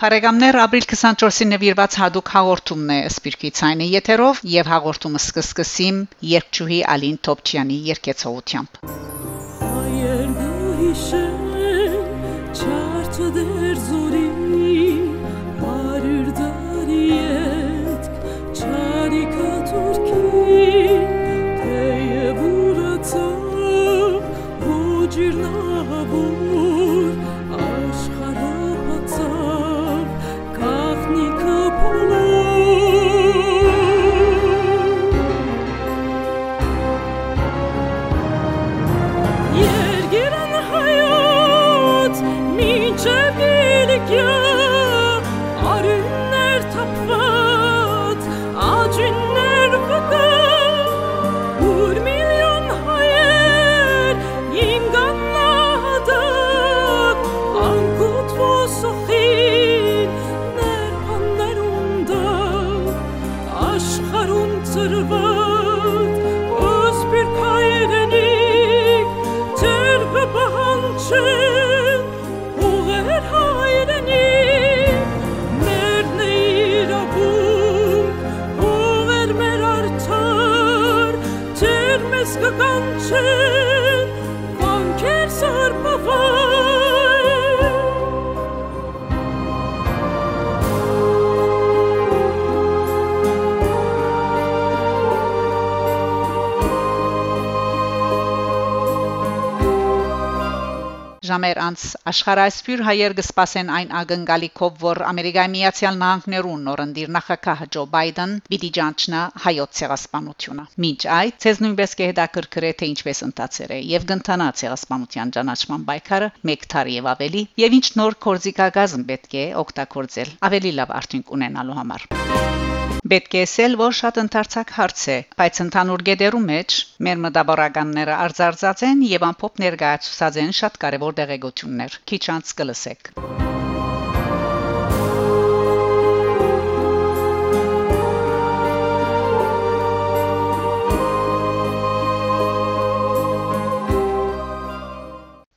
Փարեգամներ ապրիլ 24-ին նվիրված հadoop հաղորդումն է Սպիրկի ցայնի եթերով եւ հաղորդումը սկսկսիմ երկչուհի Ալին Տոպչյանի երկեցողությամբ gegangen ժամեր անց աշխարհայսփյուր հայեր կսպասեն այն ակնկալիքով, որ Ամերիկայի Միացյալ Նահանգներուն նորընտիր նախագահ Ջո Բայդեն պիտի ճանչնա հայոց ցեղասպանությունը։ Մինչ այդ, ցեզ նույնպես կհետաքրքրե թե ինչպես ընթացել է եւ կընթանա ցեղասպանության ճանաչման պայքարը 1 տարի եւ ավելի եւ ինչ նոր կորզիկագազմ պետք է օգտագործել ավելի լավ արդյունք ունենալու համար։ Պետք է ասել, որ շատ ընդարձակ հարց է, բայց ընդհանուր գեդերու մեջ մեր մտաբարականները արձարծած են եւ ամփոփ ներկայացուցած են շատ կարեւոր դեղեցություններ։ Քիչ անց կլսեք։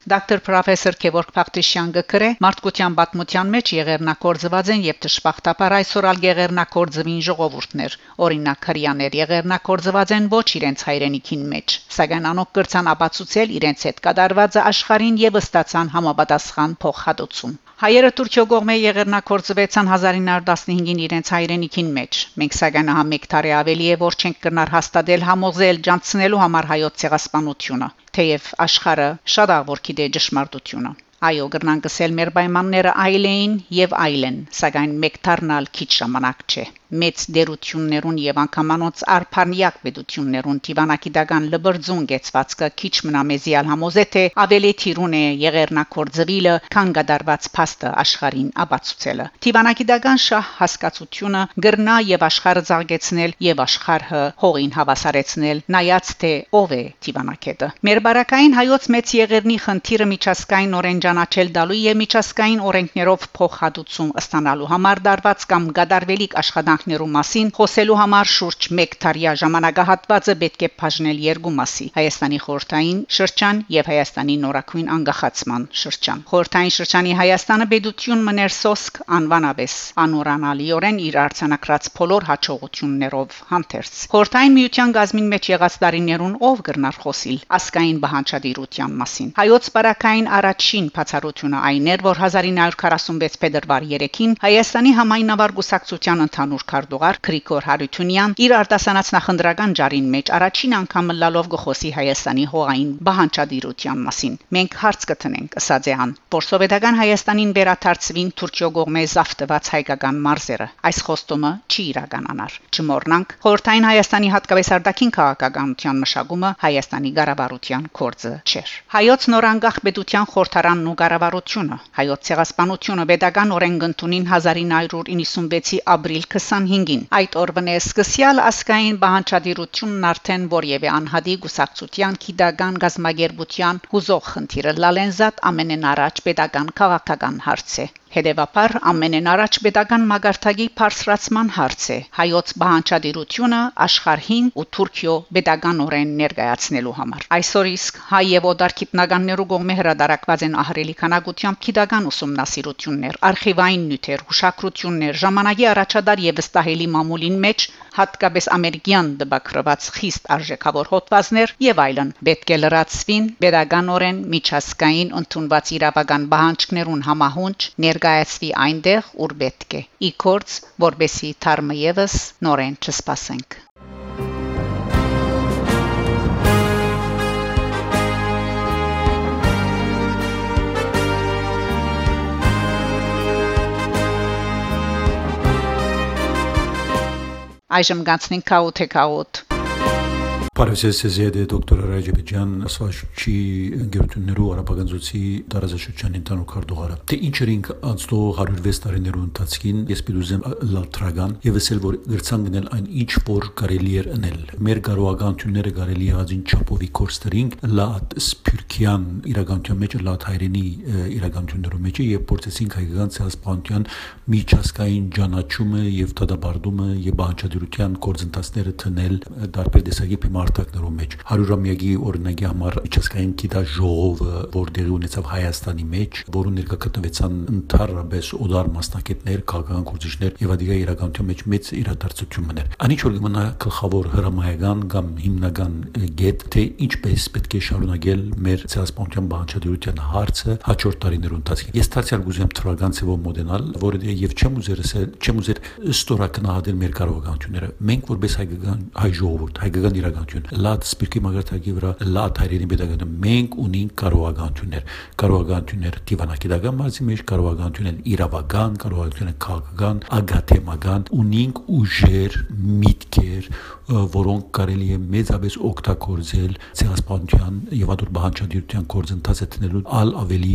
Դոկտոր պրոֆեսոր Գևորգ Փախտիշյան գկրե մարդկության պատմության մեջ եղերնակորձված են եւ դժբախտաբար այսօր ալ եղերնակորձվին ժողովուրդներ։ Օրինակ հрьяաներ եղերնակորձված են ոչ իրենց հայրենիքին մեջ, սակայն անոնք կրցան ապացուցել իրենց հետ կդարվածը աշխարհին եւ ստացան համապատասխան փոխհատուցում։ Հայերը Թուրքիո կողմէ եղերնակորձվեցան 1915-ին իրենց հայրենիքին մեջ։ Մենք սակայն հա 1 տարի ավելի է որ չենք կնար հաստատել համոզել ջանցնելու համար հայոց ցեղասպանությունը թեև աշխարը շատ աղոր գիտե ճշմարտությունը Այո, գրնան կսել մեր պայմանները այլ էին եւ այլն, սակայն մեկ դառնալ քիչ ժամանակ չէ։ Մեծ դերություններուն եւ անկամանոց արփանյակ պետություններուն Տիվանակիդական լբրձուն գեցվածքը քիչ մնա մեզիալ համոզե թե ավելի թիրուն է եղերնակորձվիլը, քան գդարված փաստը աշխարհին ապացուցելը։ Տիվանակիդական շահ հասկացությունը գրնա եւ աշխարհը զարգեցնել եւ աշխարհը հողին հավասարեցնել, նայած թե ով է Տիվանակետը։ Մեր բարակային հայոց մեծ եղերնի խնդիրը միջազգային օրենջ ճանաչել դալու եւ միջազգային օրենքներով փոխհատուցում ստանալու համար դարված կամ գադարվելիք աշխատանքներու մասին խոսելու համար շուրջ 1 տարյա ժամանակահատվածը պետք է բաժնել երկու մասի Հայաստանի խորհրդային շրջան եւ Հայաստանի նորակույն անկախացման շրջան խորհրդային շրջանի Հայաստանը պետություն մներ սոսկ անվանաբես անորանալիորեն իր արցանակրած բոլոր հաջողություններով հանդերձ խորհրդային միության գազմին մեջ եղած տարիներուն ով գրնար խոսիլ ասկային բանջարդիրության մասին հայոց բարակային առաջին բացառությունը այն էր, որ 1946 փետրվար 3-ին Հայաստանի համայնավար գուսակցության ընդհանուր քարտուղար Գրիգոր Հարությունյան իր արտասանած նախնդրական ճարին մեջ առաջին անգամ լալով գխոսի Հայաստանի հողային բանջարդիրության մասին։ Մենք հարց կտնենք, ըսած է ան, որ սովետական Հայաստանին վերաթարցվին Թուրքիո կողմէ զավթված հայկական մարզերը։ Այս խոստումը չի իրականանար։ Չմոռնանք, խորթային Հայաստանի հատկապես արտաքին քաղաքականության մշակումը Հայաստանի ղարաբարության կորձը չէր։ Հայոց նորանգախ պետության խորհրդարանն ու կառավարությունը հայոց ցեղասպանությունը pedagogan օրենքընդունին 1996-ի ապրիլ 25-ին այդ օրվան է սկսյալ ասկային բանջարդիրությունն արդեն որևէ անհադի գուսակցության քիդական գազմագերբության հուզող խնդիրը լալենզատ ամենեն առաջ pedagogan քաղաքական հարց է Հետևաբար ամենեն առաջ pedagogan մագարտագի բարձրացման հարց է. հայոց բանջարդիրությունը աշխարհին ու Թուրքիո pedagoganորեն ներկայացնելու համար։ Այսօր իսկ հայ եւ օդար գիտնականներու կողմէ հրադարակված են ահրելի քանակությամբ քիդական ուսումնասիրություններ, արխիվային նյութեր, հուշակրություններ, ժամանակի առաջադար եւ վստահելի մամուլին մեջ հատկապես ամերիկյան դպակրված խիստ արժեքավոր հոդվածներ եւ այլն պետք է լրացվին pedagoganորեն միջազգային ընդունված իրավական պահանջներուն համահունչ ներկայացվի այնտեղ, ուր պետք է։ Իքորց, որբեսի թարմը եւս նորեն չսպասենք։ Այժմ գանցնենք քաոթ է քաոթ Բարեսեսեզեդե դոկտոր Ռաջեբեջյան ասվածչի ընկերություններու արաբագանձոցի տարածաշրջանի ընդանուր քարտուղարը։ Թե ինչեր ինք անցնող 106 տարիներու ընթացքին ես պիտուզեմ լատրագան եւ ասել որ գրցան գնել այն ինչ որ կարելի էր անել։ Մեր կարողականությունները կարելի եղածին չափովի կորստերինք լատ սփյուրքյան իրականության մեջ լատ հայրենի իրականություններու մեջ եւ փորձեցինք հայկական ցասպանտյան միջազգային ճանաչումը եւ դադարդումը եւ բանջարդության կորձընթացները տնել դարբեր տեսակի մարտակներում մեջ 100-ամյակի օրինակի համար միջազգային գիտաժողովը որ դեղի ունեցավ Հայաստանի մեջ, որում ներկա գտնվեցան ընդհանրապես օդար մասնակիցներ, քաղաքական գործիչներ եւ ադիգա իրականության մեջ մեծ իրադարձություններ։ Անիչ որ մնա գլխավոր հրամայական կամ հիմնական գետ թե ինչպես պետք է շարունակել մեր ցեղասպանության բանջարդության հարցը հաջորդ տարիներու ընթացքում։ Ես դարձյալ գուզեմ թրագան ծևով մոդենալ, որը եւ չեմ ուզեր չեմ ուզեր ստորակնահատել մեր կարողությունները։ Մենք որպես հայկական հայ ժողովուրդ, հայկական իրականություն կարողություն լատ սպիրկի մագարտակի վրա լատ հայրենի pedagogy մենք ունենք կարողականություններ կարողականություններ դիվանագիտական մարզի մեջ կարողականություններ իրավական կարողականություններ քաղաքական ագաթեմական ունենք ուժեր միտքեր որոնք կարելի է մեծապես օգտագործել ցեղասպանության եւ ադուր բանջարդության կորձընթացը տնելու ալ ավելի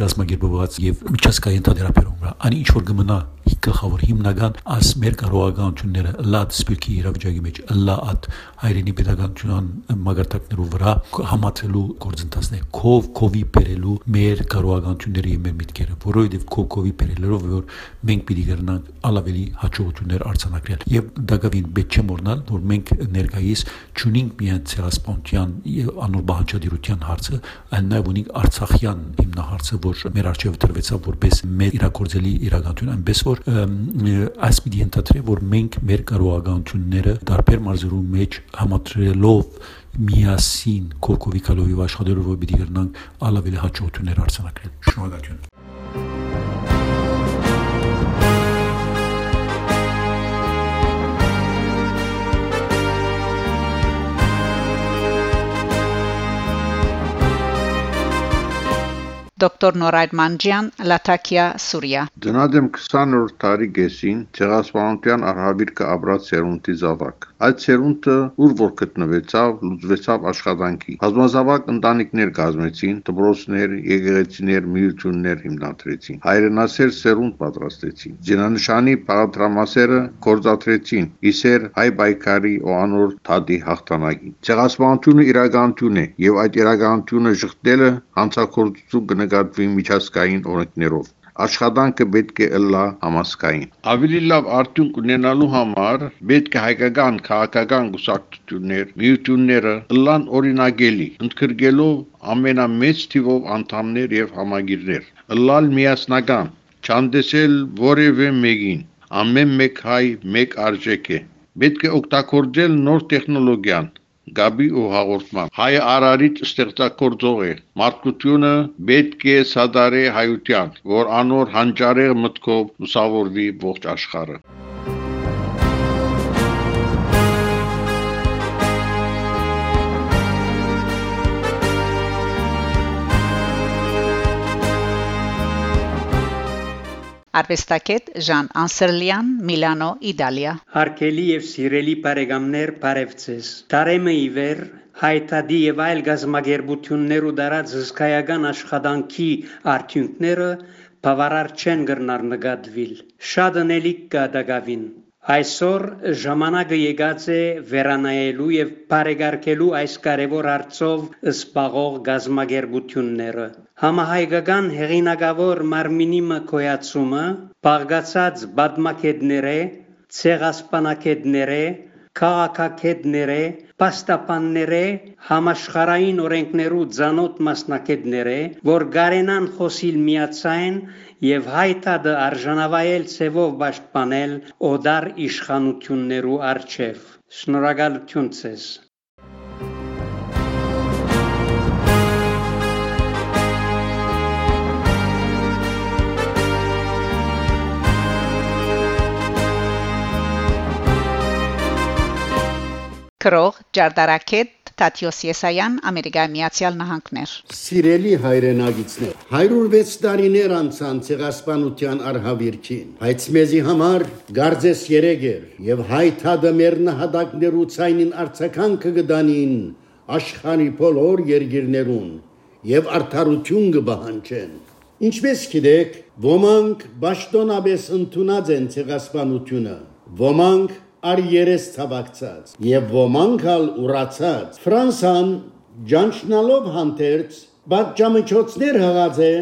գազմագերբված եւ միջազգային դերապերում վրա անի ինչ որ կմնա գլխավոր հիմնական աս մեր կարողականությունները լատ սպիրկի իրավիճակի մեջ լատ հայրենի pedagogan մագարտակներու վրա համացելու գործընթացներ կով կովի բերելու մեր կարողականությունները եւ մեր միտքերը որովհետեւ կով կովի բերելով որ մենք պիտի գտնանք ալավելի հաջողություններ արձանագրել եւ դակավին պետք չէ մոռանալ որ մենք ներկայիս ճունինք միայն ցեղասպանության եւ անոր բանջարդիրության հարցը այլ նաեւ ունենք արցախյան հիմնահարցը որ մեր արժեվ դրվեցավ որպես մեր իրակորձելի իրականություն այնպես որ այս պիտի ընդհանրի որ մենք մեր կարողականությունները դարբեր մարզերու մեջ համատրելով միասին կոկովիկալովի աշխատելով որ պիտի գտնանք ալավելի հաջողություններ արձանագրել շնորհակալություն Դոկտոր Նորայր Մանջյան, Լաթակիա, Սուրիա։ Դնադեմ 20-րդ տարի գեսին ցեղասպանության արհավիրքը ապրած սերունդի զավակ։ Այդ սերունդը ուր որ գտնվեցավ, լուծվեցավ աշխատանքի։ Բազմազավակ ընտանիքներ կազմեցին, դպրոցներ, եկեղեցիներ, միություններ հիմնադրեցին։ Հայրենասեր սերունդ պատրաստեցին։ Ջնանշանի բաղադրամասերը կորզաթրեցին, իսեր հայ բայկարի ու անոր թադի հաղթանակին։ Ցեղասպանությունը իրականություն է եւ այդ իրականությունը շղթելը հանցակործություն կնկատվի միջազգային օրենքներով աշխատանքը պետք է ըլլա համասկային։ Ավելի լավ արդյունք ունենալու համար պետք է հայկական քաղաքական գուսակցություններ, միությունները ըլլան օրինագելի, ընդգրկելով ամենամեծ թիվով անդամներ եւ համագիրներ։ Ըլլալ միասնական, չանդեսել որևէ մեկին։ Ամեն մեկ հայ մեկ արժեք է։ Պետք է օգտագործել նոր տեխնոլոգիան, գաբի ու հաղորդման։ Հայ արարիչ ստեղծագործող է։ Մարդկությունը պետք է սադարե հայության, որ անոր հանճարեղ մտքով լուսավորվի ողջ աշխարհը։ Արվեստագետ Ժան Անսերլյան, Միլանո, Իտալիա։ Հարկելի եւ սիրելի բարեկամներ, բարևձեզ։ Տարեմը իվեր հայտադի եւ այլ գազագերբություններ ու դարած հսկայական աշխատանքի արդյունքները բավարար չեն գրնար նկատվիլ։ Շատ անելիք կա դակավին։ Այսօր ժամանակը եկած է վերանայելու եւ բարեկարգելու այս կարևոր հարցով սպաղող գազագերբությունները։ Համահայկական հեղինակավոր մարմինի մկոյացումը բաղկացած բադմակետները, ցեղասպանակետները, քաղաքակետները, պաստապանները, համաշխարային օրենքներու ցանոթ մասնակետները, որ գարենան խոսիլ միացային եւ հայտադը արժանավայել ցևով պաշտպանել օդար իշխանություններու արչեվ։ Շնորհակալություն ցեզ։ Քրող Ջարդարակետ Տատյոս Եսայան Ամերիկայի Միացյալ Նահանգներ Սիրելի հայրենագիցներ 106 տարիներ անցան ցեղասպանության արհավիրքին բայց մեզի համար գարձես երեգեր եւ հայթադը մեր նահատակներու ցայնին արցականքը գդանին աշխարհի բոլոր երգիրներուն եւ արդարություն կբահանջեն ինչպես գիտեք ոմանք ճշտոնաբես ընդունած են ցեղասպանությունը ոմանք ար երես ցավակցած եւ ոմանք ալ ուրացած Ֆրանսան ջանչնալով հանդերձ բաժամիջոցներ հղած է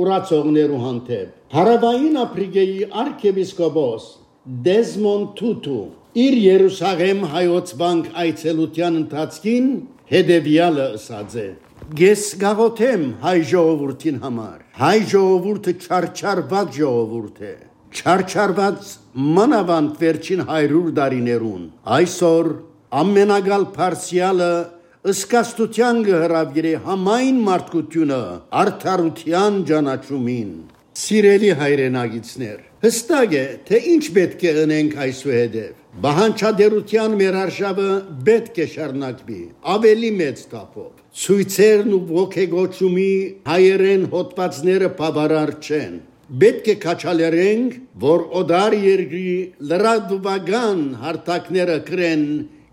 ուրացողներու հանդեպ Հարավային Աֆրիկայի arczepiskopos Դեզմոն Թութու իր Երուսաղեմ հայոց բանկ այցելության ընթացքին հետևյալը ասաց է. Ես գաղոթեմ հայ ժողովրդին համար հայ ժողովուրդը չարչարված ժողովուրդ է չարչարված մանավանդ վերջին 100 տարիներուն այսօր ամենագալ փարսիալը ըսկաստության գհրավիրե համայն մարդկությունը արդարության ճանաչումին սիրելի հայրենագիցներ հստակ է թե ինչ պետք է ընենք այսուհետև Բահանչադերության մեր արշավը պետք է շարունակվի ավելի մեծ տապով ցույցերն ու ոգեգոճումի հայերեն հոդվածները բավարար չեն Պետք է քաչալերենք, որ օդար երկրի լրադուբական հարթակները կրեն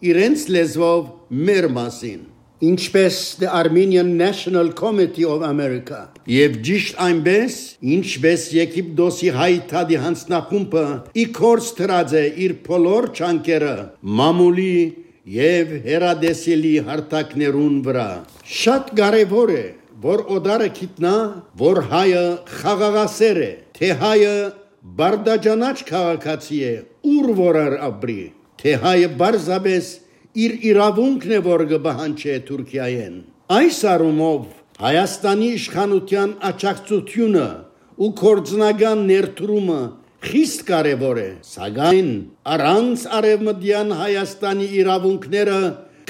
իրենց լեզվով մեր մասին ինչպես the Armenian National Committee of America եւ ճիշտ այնպես ինչպես Եգիպտոսի հայտարարի հանձնախումբը իքորս դրած է իր բոլոր չանկերը մամուլի եւ հերադեսելի հարթակներուն վրա շատ կարեւոր է որ օդարը գիտնա, որ հայը խաղաղասեր է, թե հայը բարդաջանաչ քաղաքացի է, ուր որար ապրի, թե հայը բարձաբես իր իրավունքն է, որ կբահանչե Թուրքիայեն։ Այս առումով Հայաստանի իշխանության աճակցությունը ու կորձնական ներդրումը խիստ կարևոր է, սակայն առանց արևմտյան Հայաստանի իրավունքները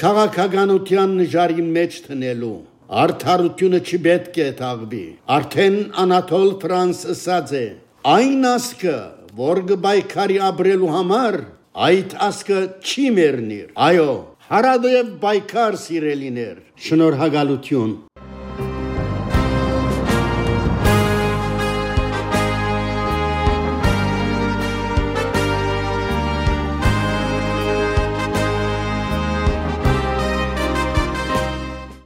քաղաքականության նժարի մեջ տնելու Արդարությունը չպետք է թաղվի։ Արդեն Անատոլ Ֆրանս ասած է. այն ասկը, որ գբայքարի ապրելու համար, այդ ասկը չի մեռնիր։ Այո, հարադև բայկար սիրելիներ։ Շնորհակալություն։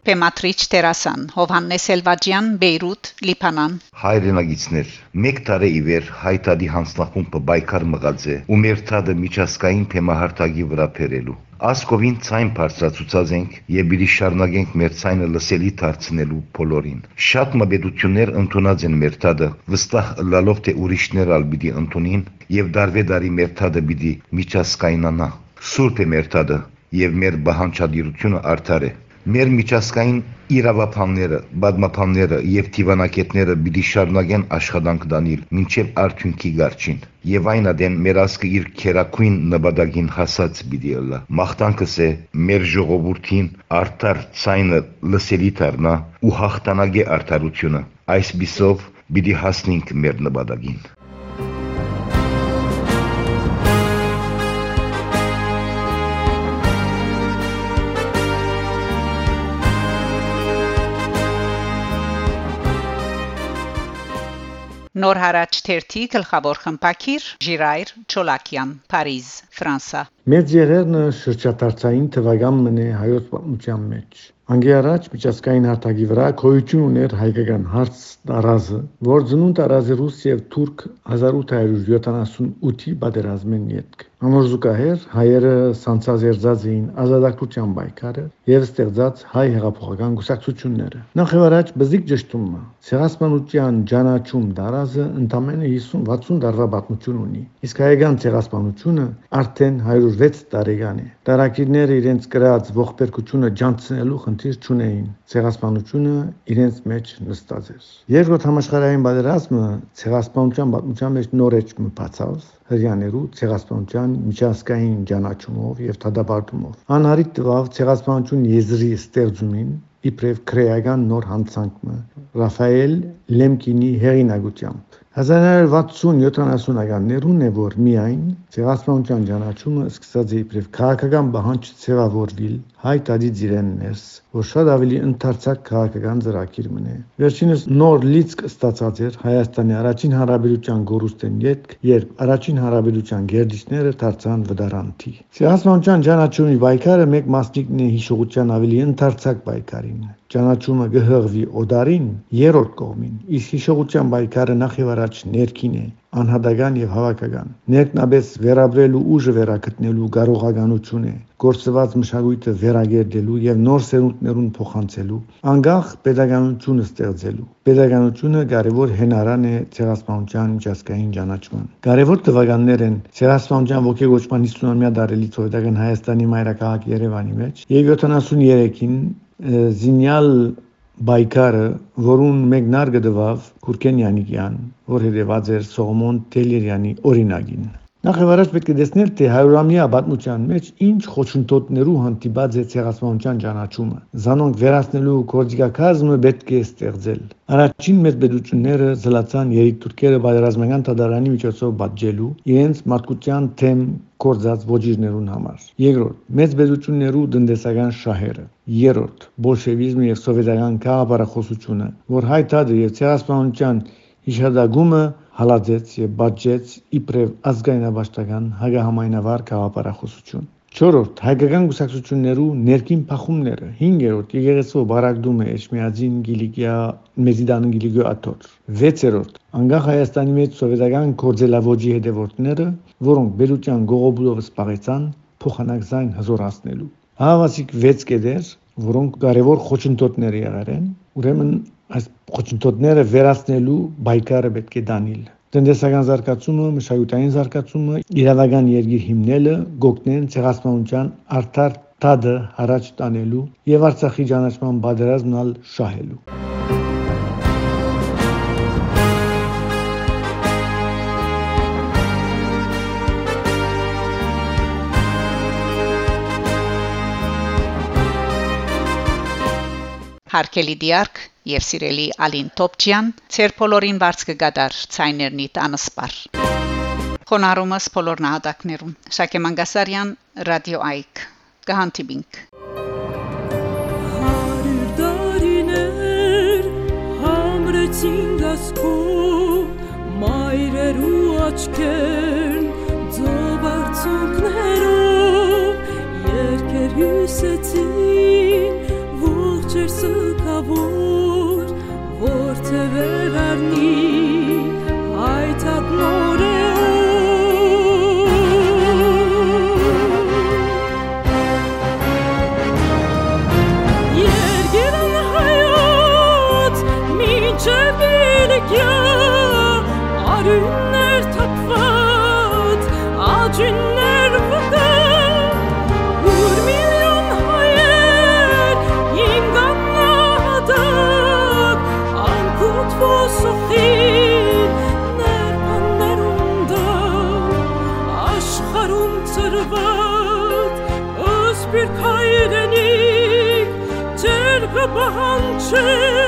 Պեմատրիչ Տերասան Հովհաննես Էլվաջյան Բեյրութ Լիբանան Հայրենագիցներ մեկ տարի ի վեր հայտարարի հանձնախումբը բայկար մղած է ու մեր թադը միջազգային թեմահարտակի վրա բերելու Ասկովին ցայն բարձրացուցած ենք եւ պիտի շարունակենք մեր ցայնը լսելի դարձնելու բոլորին։ Շատ մբեդություններ ընդունած են մեր թադը, վստահ լալով թե ուրիշներ ալ պիտի ընդունին եւ դարվե դարի մեր թադը պիտի միջազգայինանա։ Սուրբ է մեր թադը եւ մեր բահանջադիրությունը արդար է մեր միջազգային իրավապանները, բադմապանները եւ թիվանակետները պիտի շարունակեն աշխատանք դանել մինչեւ արդյունքի գարչին։ Եվ այն ադեն մեր ասկը իր քերակույն նպատակին հասած պիտի ըլլա։ Մաղթանքս է մեր ժողովրդին արդար ցայնը լսելի դառնա ու հաղթանակե արդարությունը։ Այս բիսով պիտի հասնենք մեր նպատակին։ Նոր հարաճ թերթի գլխավոր խմբակիր Ժիրայր Չոլակյան Փարիզ Ֆրանսա Մեծ երերնը շրջադարձային թվական մնե հայոց պատմության մեջ Անգի առաջ միջազգային հարթակի վրա քոյություն ուներ հայկական հարց տարազը, որ ծնուն տարազը ռուս եւ թուրք 1878-ի պատերազմեն յետք։ Ամոր զուգահեռ հայերը սանցազերծած էին ազատագրության պայքարը եւ ստեղծած հայ հեղափոխական գուսակցությունները։ Նախ եւ առաջ բզիկ ճշտումը ցեղասպանության ճանաչում դարազը ընդամենը 50-60 տարվա պատմություն ունի։ Իսկ հայկական ցեղասպանությունը արդեն 106 տարեկան է։ Տարակիրները իրենց կրած ողբերգությունը ջանցնելու խնդիր չունեին։ Ցեղասպանությունը իրենց մեջ նստած էր։ Երկրորդ համաշխարհային պատերազմը ցեղասպանության պատմության մեջ նոր էջ մտածավ հрьяաներու ցեղասպանության միջազգային ճանաչումով եւ դադարեցումով։ Անարիտ տվավ ցեղասպանություն եզրի ստեղծումին իբրև քրեական նոր հանցանքը Ռաֆայել Լեմկինի հեղինակությամբ 1960-70-ականներուն է որ միայն ցեղասպանության ճանաչումը սկսած է իբրև քաղաքական բանջ ցեղավորվել հայ տադի ծիրեններս որ շատ ավելի ընդարձակ քաղաքական ծրագիր մնե վերջինս նոր լիցք ստացած էր Հայաստանի առաջին հարաբերության գորուստեն յետք երբ առաջին հարաբերության գերդիչները դարձան վդարանտի ցեղասպանության ճանաչումի պայքարը մեկ մասնիկն է հիշողության ավելի ընդարձակ պայքարին ճանաչումը գհղվի օդարին երրորդ կողմին իսկ հիշողության պայքարը նախ եւ առաջ ներքին է անհատական եւ հավաքական ներքնաբես վերաբրելու ուժը վերակտնելու կարողականություն է գործված մշակույթը վերագերդելու եւ նոր սերունդներուն փոխանցելու անկախ pedagoganությունը ստեղծելու pedagoganությունը կարևոր հենարան է ցեղասպանության միջազգային ճանաչման կարևոր տվականներ են ցեղասպանության ողջագործման 50-ամյա դարելի սովետական Հայաստանի մայրաքաղաք Երևանի մեջ եւ 73-ին զինյալ բայկարը, որուն մեկնարկը դվավ Կուրկեն Յանիկյան, որ հետևած էր Սողոմոն Տելերյանի օրինագին։ Նախ եւ առաջ պետք է տեսնել, թե հայրամյա պատմության մեջ ինչ խոչընդոտներու հանդիպած է ցեղասպանության ճանաչումը։ Զանոնք վերացնելու կորձիկակազմը պետք է ստեղծել։ Առաջին մեծ բեդությունները զլացան երիտուրքերը պատերազմական տադարանի միջոցով բաժելու իրենց մարդկության թեմ կորձած ոչիրներուն համար։ Երկրորդ, մեծ բեզություններու տնտեսական շահերը։ Երրորդ, բոլշևիզմը եւ սովետական քաղաքապարախոսությունը, որ հայտարարը եւ ցեղասպանության հիշադակումը հալածեց եւ բաժեց իբրև ազգայնաբաշտական հագահամայնավար քաղաքապարախոսություն։ Չորրորդ հայկական գուսակցություններու ներքին փախումները 5-րդ եկեղեցու բարակդումը Էջմիածին Գիլիգիա Մեզիդան Գիլիգիո աթոր 6-րդ անկախ Հայաստանի մեջ սովետական կորձելավոճի հետևորդները որոնք բերության գողոբուլով սպաղեցան փոխանակզային հզորացնելու հավասիկ 6 կետեր որոնք կարևոր խոչընդոտներ եղել են ուրեմն այս խոչընդոտները վերացնելու բայկարը պետք է դանել տնտեսական զարգացումը, մշակութային զարգացումը, իրավական երկիր հիմնելը գոգնեն ցեղասպանության արդար տադը առաջ տանելու եւ Արցախի ճանաչման բادرազմնալ շահելու։ Հարկելի դիարք եւ սիրելի Ալին Տոպչյան, ծեր բոլորին բարձ կգադար ցայներնի տանսպար։ Խոնարհումս բոլոր նահատակներուն։ Շակե Մանգասարյան, Ռադիո Այք։ Կհանդիպինք։ մայրերու աչքերն ձոբարցունքներով երկեր հյուսեցին սքավոր որթևեր արնի հայթատ Schön.